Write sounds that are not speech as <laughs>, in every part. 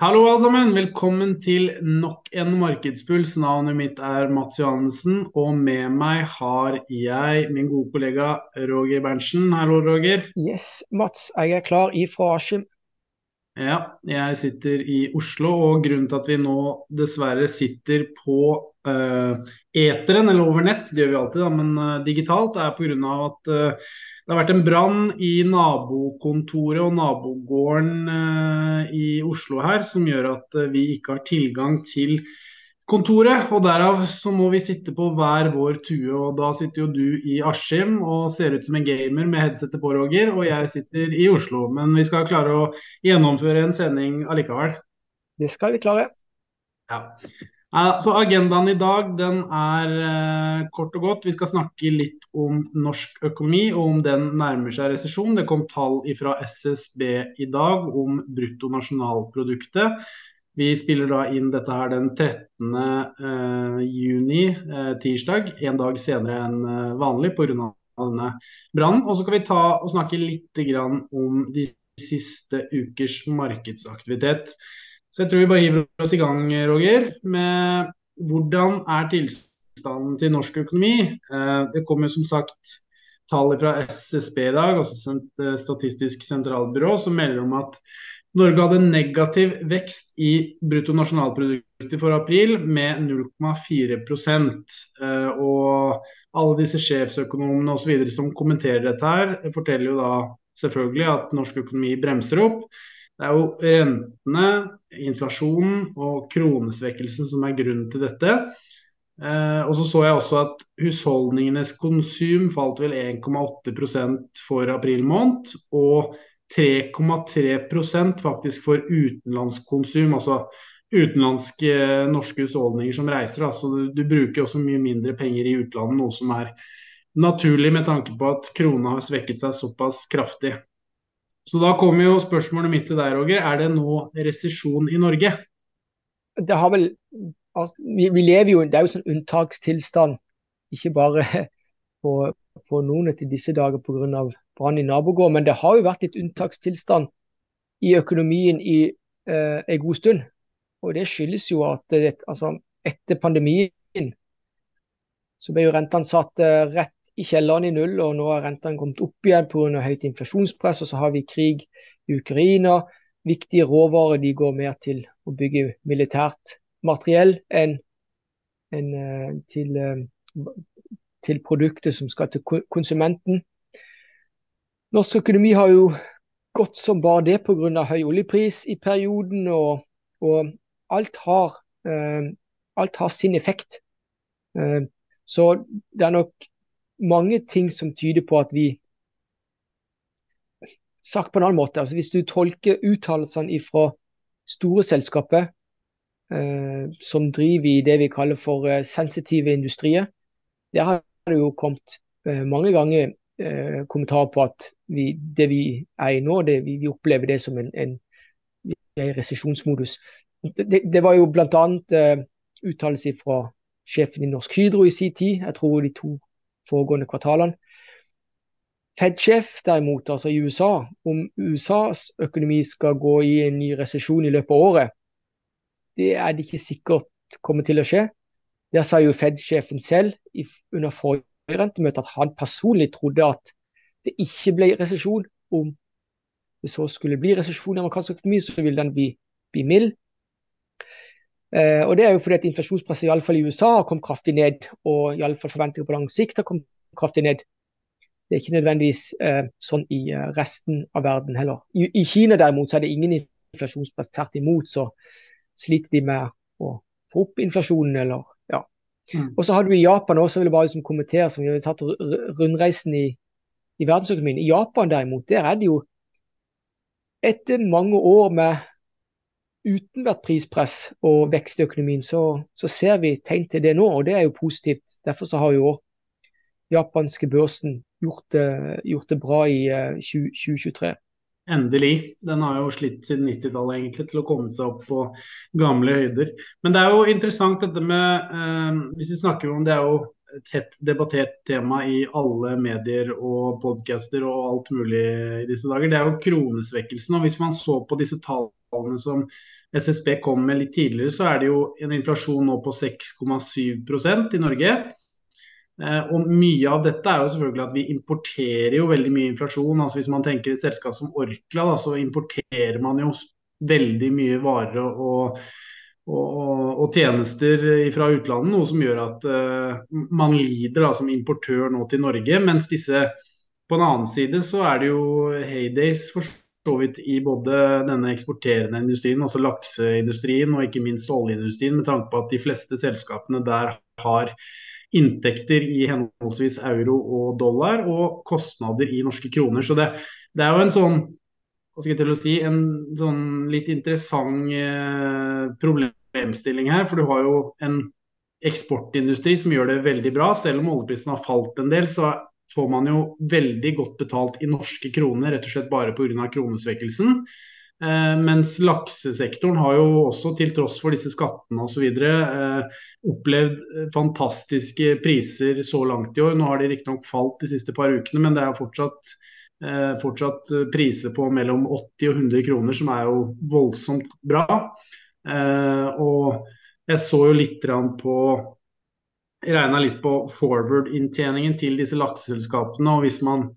Hallo alle sammen, velkommen til nok en markedspuls. Navnet mitt er Mats Johannessen, og med meg har jeg min gode kollega Roger Berntsen. Hallo, Roger. Yes, Mats, jeg er klar ifra Askim. Ja, jeg sitter i Oslo, og grunnen til at vi nå dessverre sitter på uh, eteren, eller over nett, det gjør vi alltid, da, men uh, digitalt, er pga. at uh, det har vært en brann i nabokontoret og nabogården eh, i Oslo her, som gjør at eh, vi ikke har tilgang til kontoret. og Derav så må vi sitte på hver vår tue. og Da sitter jo du i Askim og ser ut som en gamer med headsetet på, Roger. Og jeg sitter i Oslo. Men vi skal klare å gjennomføre en sending allikevel. Det skal vi klare. Ja. Så Agendaen i dag den er eh, kort og godt. Vi skal snakke litt om norsk økonomi og om den nærmer seg resesjon. Det kom tall fra SSB i dag om bruttonasjonalproduktet. Vi spiller da inn dette her den 13. Eh, juni, eh, tirsdag, en dag senere enn vanlig pga. denne brannen. Og så skal vi ta og snakke litt om de siste ukers markedsaktivitet. Så jeg tror vi bare hiver oss i gang, Roger, med hvordan er tilstanden til norsk økonomi. Det det kommer som sagt tall fra SSB i dag, altså eh, Statistisk sentralbyrå, som melder om at Norge hadde negativ vekst i bruttonasjonalproduktet for april med 0,4% eh, Og alle disse sjefsøkonomene osv. som kommenterer dette her, forteller jo da selvfølgelig at norsk økonomi bremser opp. Det er jo rentene, inflasjonen og kronesvekkelsen som er grunnen til dette. Eh, og så så jeg også at husholdningenes konsum falt vel 1,8% for april måned. Og 3,3% faktisk for utenlandskonsum, altså utenlandske norske husholdninger som reiser. Altså du, du, bruker også mye mindre penger i utlandet, noe som er naturlig med tanke på at krona har svekket seg såpass kraftig. Så da kommer jo spørsmålet mitt til deg, Roger. Er det nå resesjon i Norge? Det har vel altså, vi, vi, lever jo er jo sånn unntakstilstand, ikke bare <laughs> på, på noen etter disse dager pga. brann i nabogård, men det har jo vært litt unntakstilstand i økonomien i eh, en god stund. Og det skyldes jo at altså, etter pandemien så ble jo rentene satt eh, rett i kjelleren i null, og nå har rentene kommet opp igjen pga. høyt inflasjonspress. Og så har vi krig i Ukraina. Viktige råvarer de går mer til å bygge militært materiell enn en, eh, til, eh, til produktet som skal til konsumenten. Norsk økonomi har jo gått som bare det pga. høy oljepris i perioden, og, og alt, har, uh, alt har sin effekt. Så det er nok mange ting som tyder på at vi Sagt på en annen måte, altså hvis du tolker uttalelsene fra store selskaper eh, som driver i det vi kaller for eh, sensitive industrier, der har det jo kommet eh, mange ganger eh, kommentarer på at vi, det vi er i nå, det, vi, vi, opplever det som en, en, en resesjonsmodus. Det, det, var jo bl.a. Eh, uttalelse fra sjefen i Norsk Hydro i sin tid. Jeg tror de to foregående kvartalene. Fed-sjef derimot, altså i USA, om USAs økonomi skal gå i en ny resesjon i løpet av året, det er det ikke sikkert kommer til å skje. Der sa jo Fed-sjefen selv under forrige rentemøte at han personlig trodde at det ikke ble resesjon. Om det så skulle bli resesjon i amerikansk økonomi, så ville den bli, bli mild. Eh, og Det er jo fordi at inflasjonspresset i, alle fall i USA har kommet kraftig ned, og i alle fall forventninger på lang sikt har kommet kraftig ned. Det er ikke nødvendigvis eh, sånn i eh, resten av verden heller. I, I, Kina derimot så er det ingen inflasjonspress. Tvert imot så sliter de med å få opp inflasjonen. eller ja. Mm. Og så har du i Japan også, vil jeg bare liksom kommentere, som vi har tatt rundreisen i, i verdensøkonomien. I Japan derimot, der er det jo etter mange år med uten vært prispress og vekst i økonomien, så, så, ser vi tegn til det nå, og det er jo positivt. Derfor så har jo japanske børsen gjort det, gjort det bra i uh, eh, 2023. Endelig. Den har jo slitt siden 90-tallet egentlig til å komme seg opp på gamle høyder. Men det er jo interessant dette med eh, Hvis vi snakker om det er jo et hett debattert tema i alle medier og podcaster og alt mulig i disse dager. Det er jo kronesvekkelsen. og Hvis man så på disse tallene som SSB kom med litt tidligere, så er det jo en inflasjon nå på 6,7% i Norge. Eh, og Mye av dette er jo selvfølgelig at vi importerer jo veldig mye inflasjon. altså Hvis man tenker et selskap som Orkla, da, så importerer man jo veldig mye varer og, og, og tjenester fra utlandet. Noe som gjør at uh, man lider da, som importør nå til Norge. Mens disse på en annen side så er det jo heydays for så vidt i både denne eksporterende industrien, altså lakseindustrien og ikke minst oljeindustrien, med tanke på at de fleste selskapene der har inntekter i henholdsvis euro og dollar, og kostnader i norske kroner. Så det, det er jo en sånn hva skal jeg til å si, en sånn litt interessant eh, problemstilling her. For du har jo en eksportindustri som gjør det veldig bra. Selv om oljeprisen har falt en del, så får man jo veldig godt betalt i norske kroner, rett og slett bare pga. kronesvekkelsen. Eh, mens laksesektoren har jo også, til tross for disse skattene osv., eh, opplevd eh, fantastiske priser så langt i år. Nå har de riktignok falt de siste par ukene, men det er fortsatt, eh, fortsatt priser på mellom 80 og 100 kroner, som er jo voldsomt bra. Eh, og jeg så jo litt på regna litt på forward-inntjeningen til disse lakseselskapene. og hvis man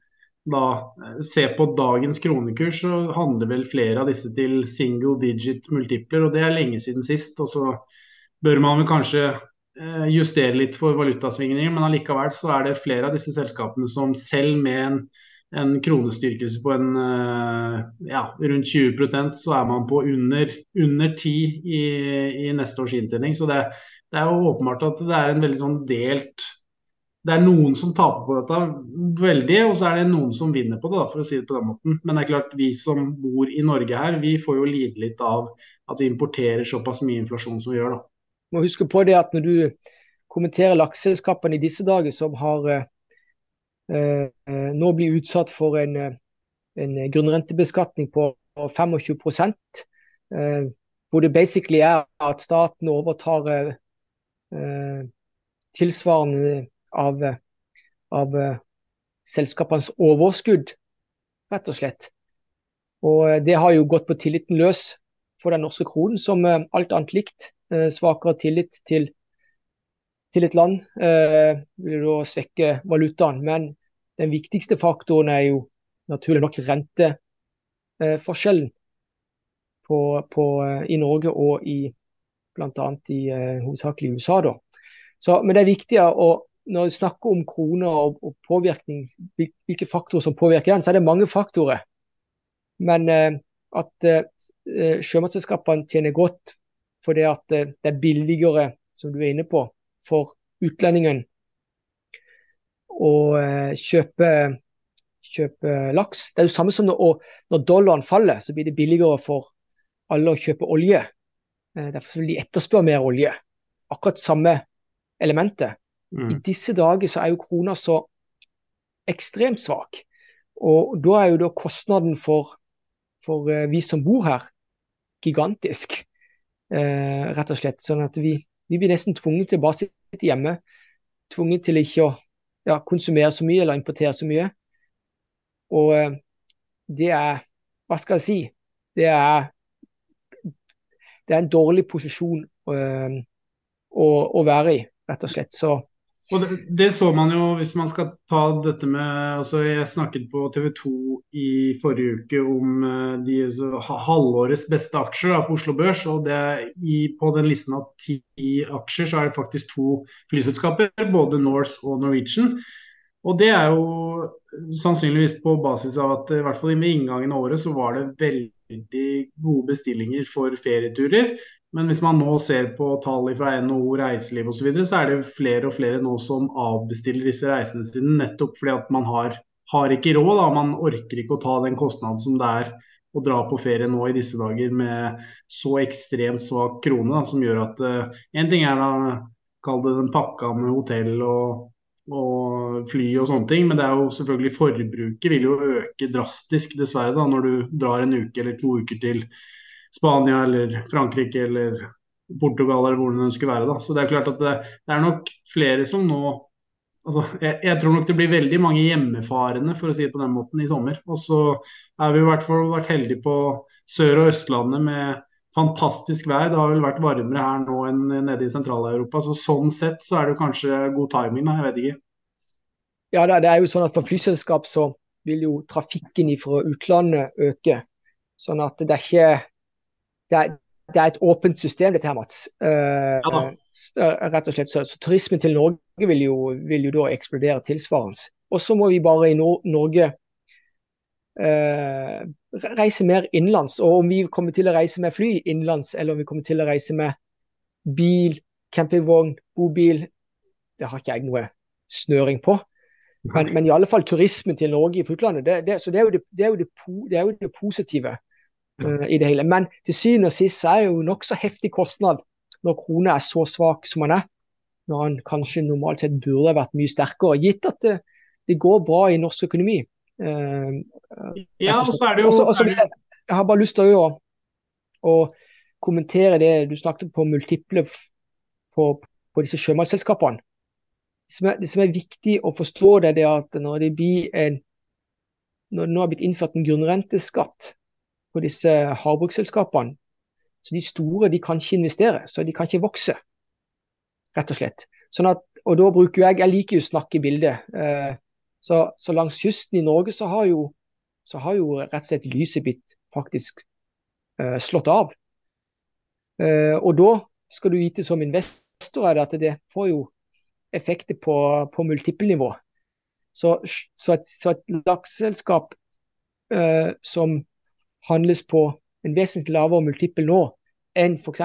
da ser på dagens kronekurs, så handler vel flere av disse til single digit multipler. og Det er lenge siden sist. og Så bør man vel kanskje eh, justere litt for valutasvingninger, men allikevel så er det flere av disse selskapene som selv med en, en kronestyrkelse på en, eh, ja, rundt 20% så er man på under, under 10 i, i neste års inntjening. Så det, det er jo åpenbart at det er en veldig sånn delt det er noen som taper på dette veldig, og så er det noen som vinner på det, da, for å si det på den måten. Men det er klart, vi som bor i Norge her, vi får jo lide litt av at vi importerer såpass mye inflasjon som vi gjør. da. Må huske på det at når du kommenterer lakseselskapene i disse dager som har eh, nå blir utsatt for en, eh, en grunnrentebeskatning på 25 eh, hvor det basically er at staten overtar eh, tilsvarende av, av selskapenes overskudd, rett og slett. Og Det har jo gått på tilliten løs for den norske kronen, som alt annet likt. svakere tillit til, til et land vil da svekke valutaen. Men den viktigste faktoren er jo naturlig nok renteforskjellen på, på, i Norge og i bl.a. i hovedsakelig USA. Da. Så, men det er viktig å når vi snakker om kroner og, og, påvirkning, hvilke faktorer som påvirker den, så er det mange faktorer. Men eh, at eh, sjømatselskapene tjener godt fordi at eh, det er billigere, som du er inne på, for utlendingen å eh, kjøpe, kjøpe, laks. Det er jo samme som når, når, dollaren faller, så blir det billigere for alle å kjøpe olje. Eh, derfor vil de etterspørre mer olje. Akkurat samme elementet. Mm. I disse dager så er jo krona så ekstremt svak. Og da er jo da kostnaden for, for uh, vi som bor her, gigantisk. Eh, rett og slett. Sånn at vi, vi, blir nesten tvunget til å bare sitte hjemme. Tvunget til ikke å ja, konsumere så mye eller importere så mye. Og uh, det er Hva skal jeg si? Det er, det er en dårlig posisjon å, å være i, rett og slett. Så og det, det, så man jo hvis man skal ta dette med altså Jeg snakket på TV 2 i forrige uke om uh, de så, halvårets beste aksjer da, på Oslo Børs. og i, På den listen av ti aksjer så er det faktisk to flyselskaper, både Norse og Norwegian. Og Det er jo sannsynligvis på basis av at i hvert fall ved inngangen av året så var det veldig gode bestillinger for ferieturer. Men hvis man nå ser på tall fra NHO reiseliv osv., så, videre, så er det flere og flere nå som avbestiller disse reisene sine nettopp fordi at man har, har ikke råd. Da. Man orker ikke å ta den kostnaden som det er å dra på ferie nå i disse dager med så ekstremt svak krone, da, som gjør at uh, En ting er da kall det den pakka med hotell og, og fly og sånne ting, men det er jo selvfølgelig forbruket vil jo øke drastisk, dessverre, da, når du drar en uke eller to uker til Spania eller Frankrike eller Portugal eller hvor det skulle være. Da. Så det er klart at det, det er nok flere som nå altså, jeg, jeg, tror nok det blir veldig mange hjemmefarende for å si det på den måten, i sommer. Og så har vi i hvert fall vært heldige på Sør- og Østlandet med fantastisk vær. Det har vel vært varmere her nå enn nede i Sentral-Europa. Så sånn sett så er det kanskje god timing, da. Jeg vet ikke. Ja, det er jo sånn at for flyselskap så vil jo trafikken fra utlandet øke. Sånn at det er ikke det er, det er et åpent system, dette her, Mats. Uh, ja, rett og slett. Så, så, turismen til Norge vil jo, vil jo da eksplodere tilsvarende. Og så må vi bare i Nor Norge uh, reise mer innenlands. Og om vi kommer til å reise med fly innenlands, eller om vi kommer til å reise med bil, campingvogn, bobil, det har ikke jeg noe snøring på. Men, men i alle fall turismen til Norge i utlandet. Det, det, så det er, det, det er, jo det, er jo det positive uh, i det hele. Men til syvende og sist er det jo nokså heftig kostnad når krona er så svak som den er. Når han kanskje normalt sett burde vært mye sterkere. Gitt at det, går bra i norsk økonomi. Uh, ja, og så er det jo også, også, jeg, jeg, har bare lyst til å, å kommentere det du snakket på multiple på, på disse sjømannsselskapene. er, det som er viktig å forstå, det er at når det, blir en, når det nå har blitt innført en grunnrenteskatt på disse havbruksselskapene, så de store de kan ikke investere, så de kan ikke vokse, rett og slett. Sånn at, og da bruker jeg, jeg liker jo å snakke i bildet. Eh, så, så, langs kysten i Norge så har jo, så har jo rett og slett lyset blitt faktisk eh, slått av. Eh, og da skal du vite som investor at det får jo effekter på, på multippelnivå. Så, så, et, så lakseselskap som handles på en vesentlig lavere multiple nå enn f.eks.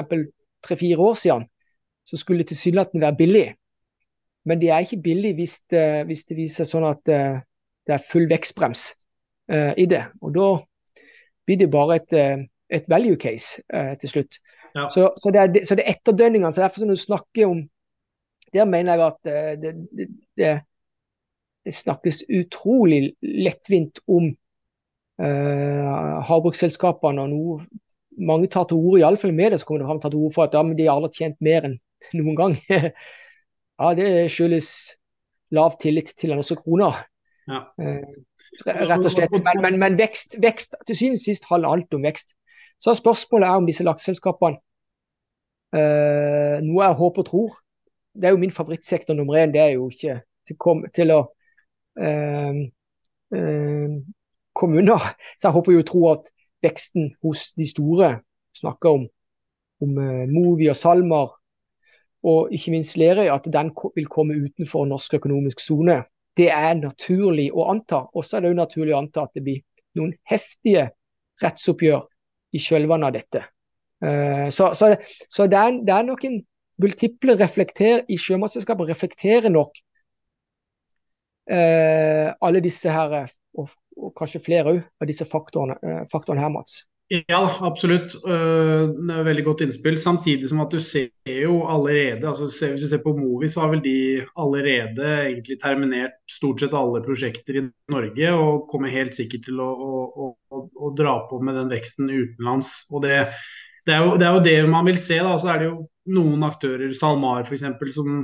tre-fire år siden, så skulle det tilsynelatende være billig. Men det er ikke billig hvis det, hvis det viser seg sånn at uh, det er full vekstbrems uh, i det. Og da blir det bare et, et value case til slutt. Ja. Så, så, det er, så det er etterdønningene. så Derfor når du snakker om der mener jeg at eh, det, det, det, det snakkes utrolig lettvint om uh, havbruksselskapene. og noe, Mange tar til orde, iallfall med det, så kommer de til orde for at ja, de har aldri tjent mer enn <laughs> noen gang. <laughs> ja, Det skyldes lav tillit til den norske krona. Ja. Uh, rett og slett. Men, men, men vekst, vekst, til syvende og sist handler alt om vekst. Så spørsmålet er om disse lakseselskapene eh, Noe jeg håper og tror det er jo min favorittsektor nummer én. Det er jo ikke til, kom, til å eh, eh, komme unna. Så jeg håper jo å tro at veksten hos de store, snakker om, om eh, Movi og Salmar, og ikke minst Lerøy, at den vil komme utenfor norsk økonomisk sone. Det er naturlig å anta. Og så er det jo naturlig å anta at det blir noen heftige rettsoppgjør i kjølvannet av dette. Uh, så, så, så det, er, det, er, nok en multiple reflekter, i sjømannsselskapet reflekterer nok eh, alle disse her, og, og kanskje flere av disse faktorene, eh, faktorene her, Mats. Ja, absolutt. Uh, veldig godt innspill. Samtidig som at du ser jo allerede altså Hvis du ser på Movi, så har vel de allerede egentlig terminert stort sett alle prosjekter i Norge. Og kommer helt sikkert til å, å, å, å dra på med den veksten utenlands. Og det, det, er jo, det, er jo, det man vil se. da, Så er det jo noen aktører, SalMar f.eks., som,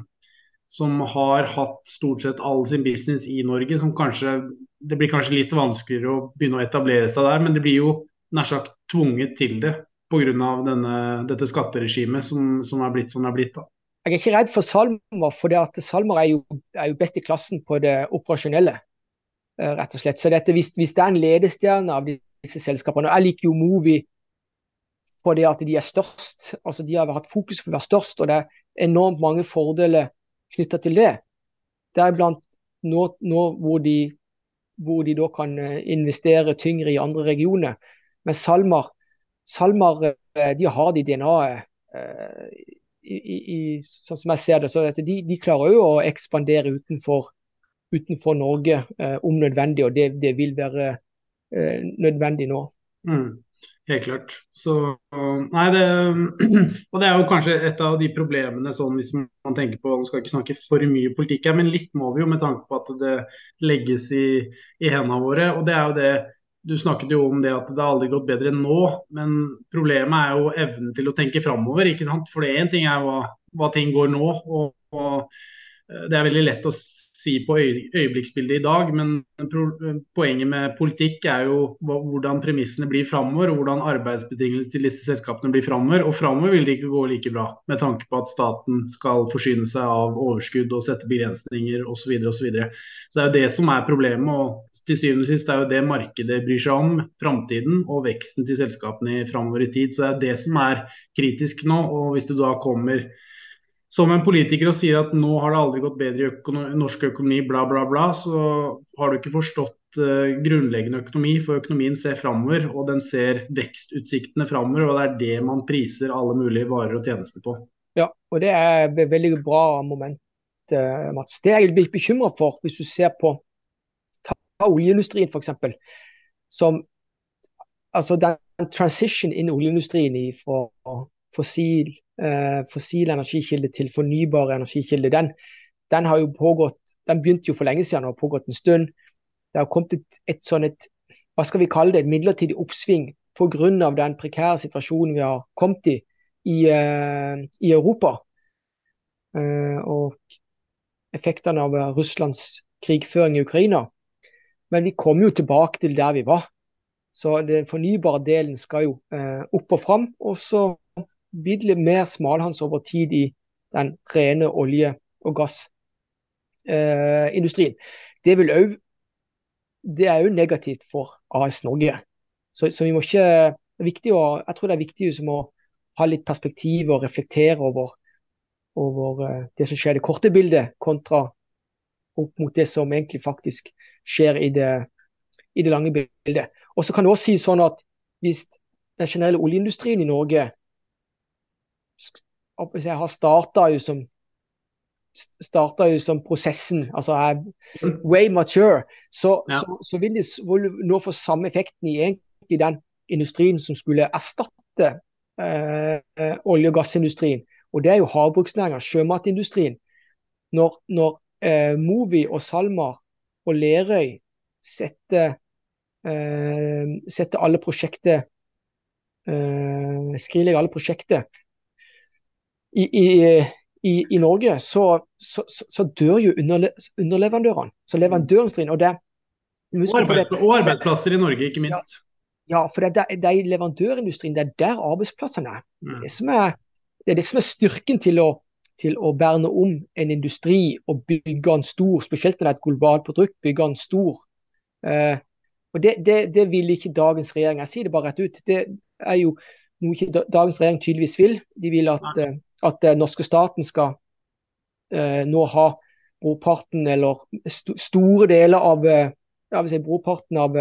som har hatt stort sett all sin business i Norge, som kanskje Det blir kanskje litt vanskeligere å begynne å etablere seg der, men det blir jo nær sagt tvunget til det pga. dette skatteregimet som, som er blitt som det er blitt. da. Jeg er ikke redd for Salmer, for at Salmer er jo, er jo best i klassen på det operasjonelle. Eh, rett og slett. Så dette, hvis, hvis det er en ledestjerne av disse selskapene, og jeg liker jo Movi på det at de er størst. Altså De har hatt fokus på å være størst, og det er enormt mange fordeler knytta til det. Deriblant nå, nå hvor, de, hvor de da kan eh, investere tyngre i andre regioner. Men Salmar, Salmar eh, de har de DNA-et. Eh, sånn som jeg ser det, så de, de klarer jo å ekspandere utenfor, utenfor Norge om nødvendig, og det, det vil være nødvendig nå. Mm. Helt klart. Så, nei, det, <clears throat> og det er jo kanskje et av de problemene sånn hvis man tenker på Nå skal ikke snakke for mye politikk her, men litt må vi jo med tanke på at det legges i, i hendene våre. og det er jo det Du snakket jo om det at det har aldri gått bedre enn nå, men problemet er jo evnen til å tenke framover. For én ting er hva, hva, ting går nå, og, og, eh, det er veldig lett å si på øyeblikksbildet i dag, men poenget med politikk er jo hvordan premissene blir framover, hvordan arbeidsbetingelsene til disse selskapene blir framover. Og framover vil det ikke gå like bra, med tanke på at staten skal forsyne seg av overskudd og sette begrensninger osv. Så, videre, og så, så det er jo det som er problemet. og til syvende og sist er jo det markedet bryr seg om, framtiden og veksten til selskapene framover i tid. Så det er det som er kritisk nå. og Hvis du da kommer som en politiker og sier at nå har det aldri gått bedre i økonomi, norsk økonomi, bla, bla, bla, så har du ikke forstått uh, grunnleggende økonomi. For økonomien ser framover, og den ser vekstutsiktene framover. Og det er det man priser alle mulige varer og tjenester på. Ja, og det er et veldig bra moment, uh, Mats. Det jeg litt bekymra for, hvis du ser på ta oljeindustrien f.eks. Som altså den transition inn oljeindustrien fra fossil eh, fossil energikilde til fornybar energikilde, den, den, har jo pågått, den begynte jo for lenge siden og har pågått en stund. Det har kommet et, et sånn et, hva skal vi kalle det, et midlertidig oppsving pga. den prekære situasjonen vi har kommet i i, eh, i Europa. Eh, og effektene av Russlands krigføring i Ukraina. Men vi kommer jo tilbake til der vi var. Så den fornybare delen skal jo eh, opp og fram. Og så blir mer smalhans over tid i den rene olje- og gassindustrien. Eh, det, det er òg negativt for AS Norge. Så, så, vi må ikke å, Jeg tror det er viktig å ha litt perspektiv og reflektere over, over uh, det som skjer i det korte bildet, kontra opp mot det som egentlig faktisk skjer i det, i det lange bildet. Og så kan det også si sånn at hvis den generelle oljeindustrien i Norge jeg har starta jo som starta jo som prosessen, altså er way mature, så, ja. så, så vil de nå få samme effekten i egentlig den industrien som skulle erstatte eh, olje- og gassindustrien. Og det er jo havbruksnæringa, sjømatindustrien. Når, når eh, Movi og SalMar og Lerøy setter, eh, setter alle prosjekter eh, Skrinlegger alle prosjekter i, i, i Norge, så, så, så, dør jo underle underleverandørene. Så leverandørindustrien og, det, og, arbeids og arbeidsplasser i Norge, ikke minst. Ja, ja for det, det, det, er leverandørindustrien, det er der arbeidsplassene er. Mm. Det, er det er det som er styrken til å, til å verne om en industri og bygge en stor, spesielt når det er et globalt produkt, bygge en stor. Eh, og det, det, det, vil ikke dagens regjering. Jeg sier det bare rett ut. Det er jo noe ikke dagens regjering tydeligvis vil. De vil at, uh, at den norske staten skal eh, nå ha brorparten eller st store deler av uh, si, brorparten av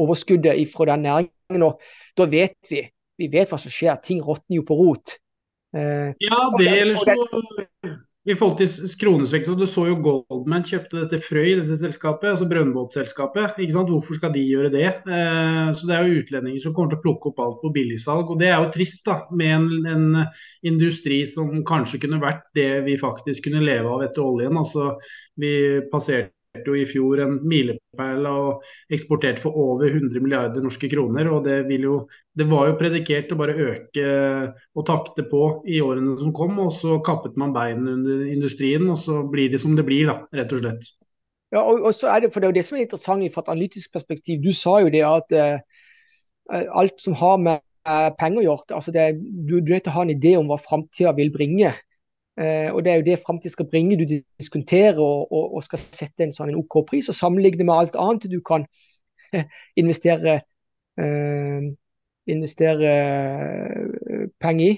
overskuddet fra den næringen. Og da vet vi vi vet hva som skjer. Ting råtner jo på rot. ja, det eller så i forhold til kronesvekst, Du så jo Goldman kjøpte dette Frøy, dette selskapet, altså brønnbåtselskapet. Hvorfor skal de gjøre det? Eh, så Det er jo utlendinger som kommer til å plukke opp alt på billigsalg. og Det er jo trist da, med en, en, industri som kanskje kunne vært det vi faktisk kunne leve av etter oljen. Altså, Vi passerte jo i fjor en milepæl og eksporterte for over 100 milliarder norske kroner. og det, jo, det, var jo predikert å bare øke og takte på i årene som kom. og Så kappet man beina under industrien, og så blir det som det blir, da, rett og slett. Ja, og, og så er Det for det er jo det som er interessant fra et analytisk perspektiv. Du sa jo det at eh, alt som har med eh, penger å gjøre, altså det, du, du er å ha en idé om hva framtida vil bringe. Eh, og Det er jo det framtid skal bringe. Du diskonterer og, og, og, skal sette en sånn en OK pris og sammenligne med alt annet du kan investere, eh, investere eh, penger i.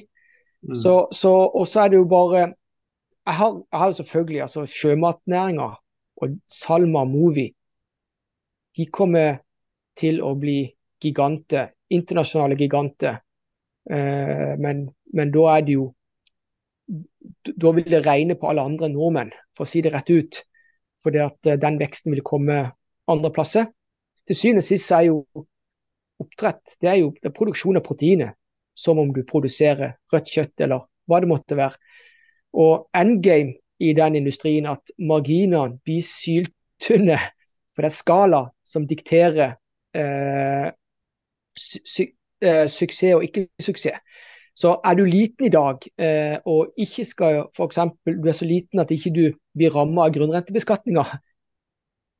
Mm. Så, så, og så er det jo bare Jeg har, jeg har jo selvfølgelig altså sjømatnæringa og Salma Movi. De kommer til å bli giganter, internasjonale giganter. Eh, men, men da er det jo da vil det regne på alle andre nordmenn, for å si det rett ut. Fordi at eh, den veksten vil komme andre plasser. Til syvende og sist er jo oppdrett det er jo det er produksjon av proteiner, som om du produserer rødt kjøtt eller hva det måtte være. Og endgame i den industrien at marginene blir syltynne. For det er skala som dikterer eh, su eh, suksess og ikke suksess. Så er du liten i dag eh, og ikke skal f.eks. du er så liten at ikke du blir rammet av grunnrentebeskatninga,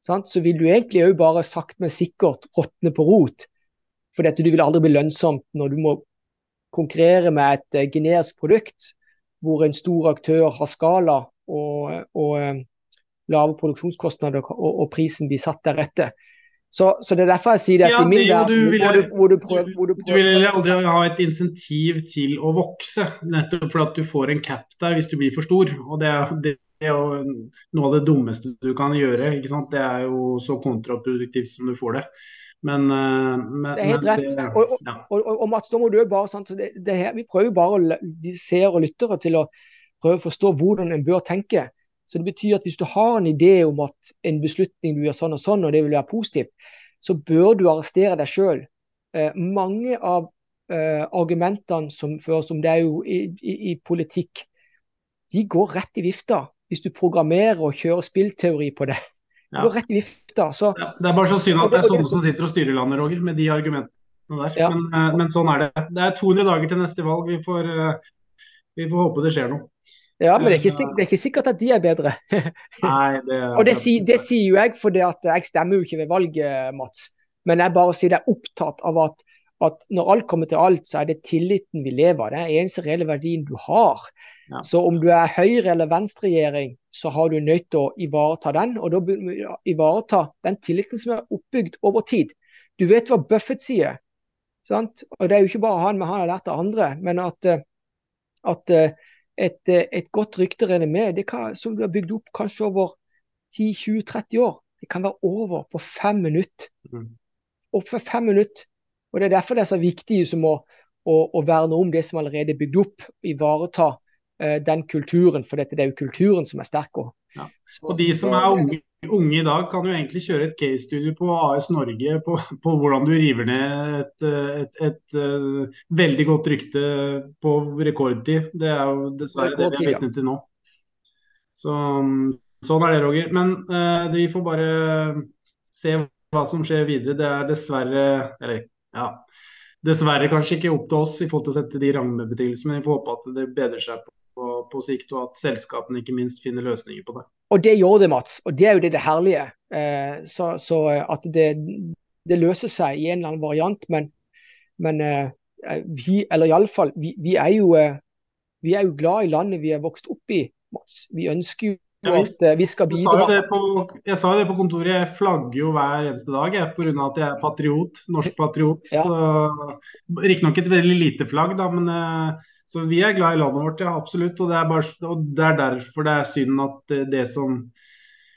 så vil du egentlig òg bare sakte, men sikkert råtne på rot. For du vil aldri bli lønnsomt når du må konkurrere med et uh, generisk produkt hvor en stor aktør har skala og, og uh, lave produksjonskostnader og, og, prisen blir satt deretter. Så, så, det er derfor jeg sier det. at ja, i min verden hvor du, prøver, du, du vil aldri ha et insentiv til å vokse, nettopp fordi at du får en cap der hvis du blir for stor. og det, det er jo noe av det dummeste du kan gjøre. ikke sant? Det er jo så kontraproduktivt som du får det. Men, eh, men Det er helt rett. Det, og, og, ja. og, og, Mats, da må du bare sant, det, det her, Vi prøver bare å de ser og lyttere til å prøve å forstå hvordan en bør tenke. Så det betyr at hvis du har en idé om at en beslutning du gjør sånn og sånn, og det vil være positivt, så bør du arrestere deg sjøl. Eh, mange av eh, argumentene som føres om det er jo i, i, i, politikk, de går rett i vifta hvis du programmerer og kjører spillteori på det. Det går rett i vifta. Så, ja, det er bare så synd at det er sånne som sitter og styrer landet, Roger, med de argumentene der. Ja. Men, eh, men, sånn er det. Det er 200 dager til neste valg. Vi får, eh, vi får håpe det skjer noe. Ja, men det er ikke, sikkert, det er ikke sikkert at de er bedre. <laughs> Nei, det er... Og det, det, sier jo jeg, for jeg stemmer jo ikke ved valget, Mats. Men jeg bare sier jeg er opptatt av at, at, når alt kommer til alt, så er det tilliten vi lever av. Det er den eneste reelle verdien du har. Ja. Så om du er høyre- eller venstreregjering, så har du nødt til å ivareta den. Og da ivareta den tilliten som er oppbygd over tid. Du vet hva Buffett sier. Sant? Og det er jo ikke bare han, men han har lært av andre. Men at, at et, eh, et godt rykte renommé det kan, som du har bygd opp kanskje over 10-20-30 år, det kan være over på fem minutter. Mm. Opp for fem minutter. Og Det er derfor det er så viktig som å, å, å verne om det som allerede er bygd opp. Ivareta uh, den kulturen, for dette, det er jo kulturen som er sterk. Og, ja. og de som er unge unge i dag kan jo egentlig kjøre et case-studio på AS Norge på, på, hvordan du river ned et, et, et, et, uh, veldig godt rykte på rekordtid. Det er jo dessverre det vi er vitne til nå. Så, sånn er det, Roger. Men uh, vi får bare se hva som skjer videre. Det er dessverre Eller ja, dessverre kanskje ikke opp til oss i forhold til å sette de rammebetingelsene, men vi får håpe at det bedrer seg på, på, sikt, og at selskapene ikke minst finner løsninger på det. Og det gjør det, Mats. Og det er jo det, det herlige. Eh, så, så, at det, det, løser seg i en eller annen variant. Men, men eh, vi, eller iallfall, vi, vi, er jo, eh, vi er jo glad i landet vi er vokst opp i, Mats. Vi ønsker jo ja, at eh, vi skal bidra. Jeg sa, på, jeg sa det på kontoret, jeg flagger jo hver eneste dag pga. at jeg er patriot. Norsk patriot. ja. Riktignok et veldig lite flagg, da, men eh, så vi er glad i landet vårt, ja absolutt. Og det er, bare, og det er derfor det er synd at det, det, som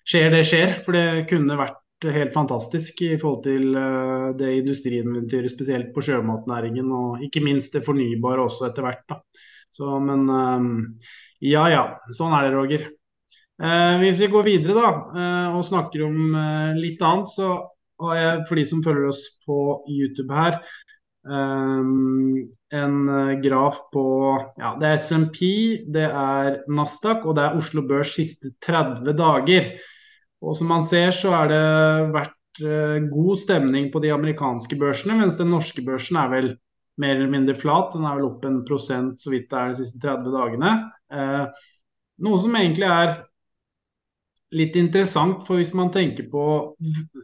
skjer, det skjer. For det kunne vært helt fantastisk i forhold til uh, det industrieventyret, spesielt på sjømatnæringen. Og ikke minst det fornybare også etter hvert. Da. Så, men um, ja ja, sånn er det, Roger. Hvis vi går videre da, og snakker om litt annet, så har jeg for de som følger oss på YouTube her, um, en eh, graf på ja, Det er SMP, det er Nasdaq og det er Oslo Børs siste 30 dager. Og som man ser så er det vært uh, god stemning på de amerikanske børsene, mens den norske børsen er vel mer eller mindre flat. Den er vel opp en prosent så vidt det er de siste 30 dagene. Uh, noe som egentlig er litt interessant, for hvis man tenker på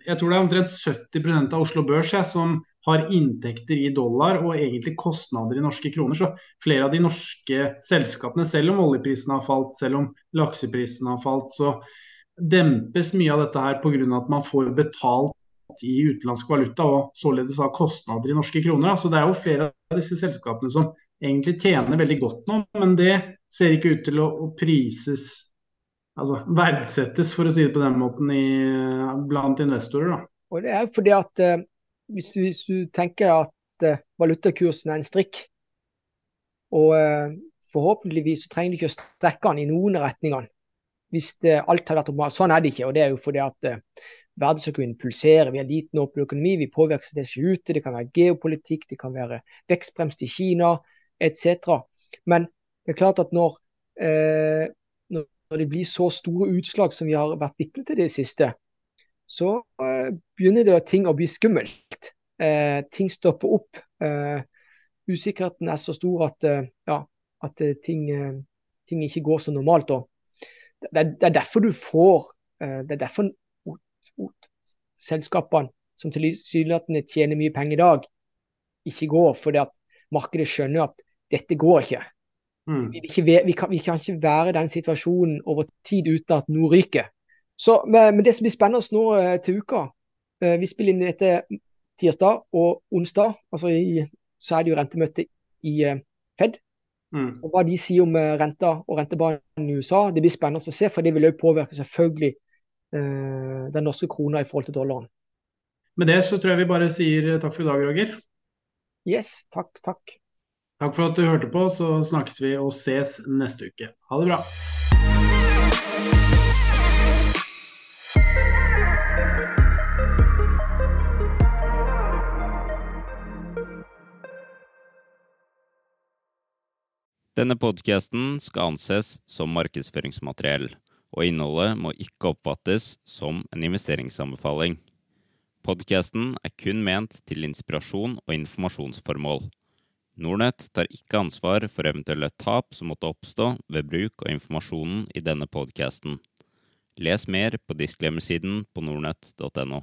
Jeg tror det er omtrent 70 av Oslo Børs jeg, som har inntekter i dollar og egentlig kostnader i norske kroner. Så flere av de norske selskapene, selv om oljeprisen har falt, selv om lakseprisen har falt, så dempes mye av dette her pga. at man får betalt i utenlandsk valuta og således har kostnader i norske kroner. Så det er jo flere av disse selskapene som egentlig tjener veldig godt nå, men det ser ikke ut til å, prises altså verdsettes, for å si det på den måten, i, blant investorer. Da. Og det er fordi at uh, hvis, hvis, du tenker at uh, valutakursen er en strikk, og uh, forhåpentligvis så trenger du ikke å strekke den i noen retninger. Hvis det, alt har vært normalt. Sånn er det ikke. og Det er jo fordi at uh, verdensøkonomien pulserer. Vi har liten åpen økonomi, vi påvirkes det ikke ute. Det kan være geopolitikk, det kan være vekstbremst i Kina etc. Men det er klart at når, eh, når det blir så store utslag som vi har vært vitne til det siste, så uh, begynner det ting å bli skummelt. Uh, ting stopper opp. Uh, usikkerheten er så stor at, ja, at ting, ting, ikke går så normalt. Det er, det er derfor du får Det er derfor selskapene som tilsynelatende tjener mye penger i dag, ikke går. Fordi at markedet skjønner at dette går ikke. Mm. Vi, ikke vi, kan, vi, kan, ikke være i den situasjonen over tid uten at noe ryker. Så, men, det som blir spennende nå eh, til uka eh, Vi spiller inn dette tirsdag og onsdag. altså i, Så er det jo rentemøte i eh, Fed. Mm. Og Hva de sier om renta og rentebanen i USA, det blir spennende å se. For det vil også påvirke selvfølgelig den norske krona i forhold til dollaren. Med det så tror jeg vi bare sier takk for i dag, Roger. Yes, takk, takk. Takk for at du hørte på, så snakkes vi og ses neste uke. Ha det bra. Denne podkasten skal anses som markedsføringsmateriell, og innholdet må ikke oppfattes som en investeringsanbefaling. Podkasten er kun ment til inspirasjon og informasjonsformål. Nordnett tar ikke ansvar for eventuelle tap som måtte oppstå ved bruk av informasjonen i denne podkasten. Les mer på disclaimer på nordnett.no.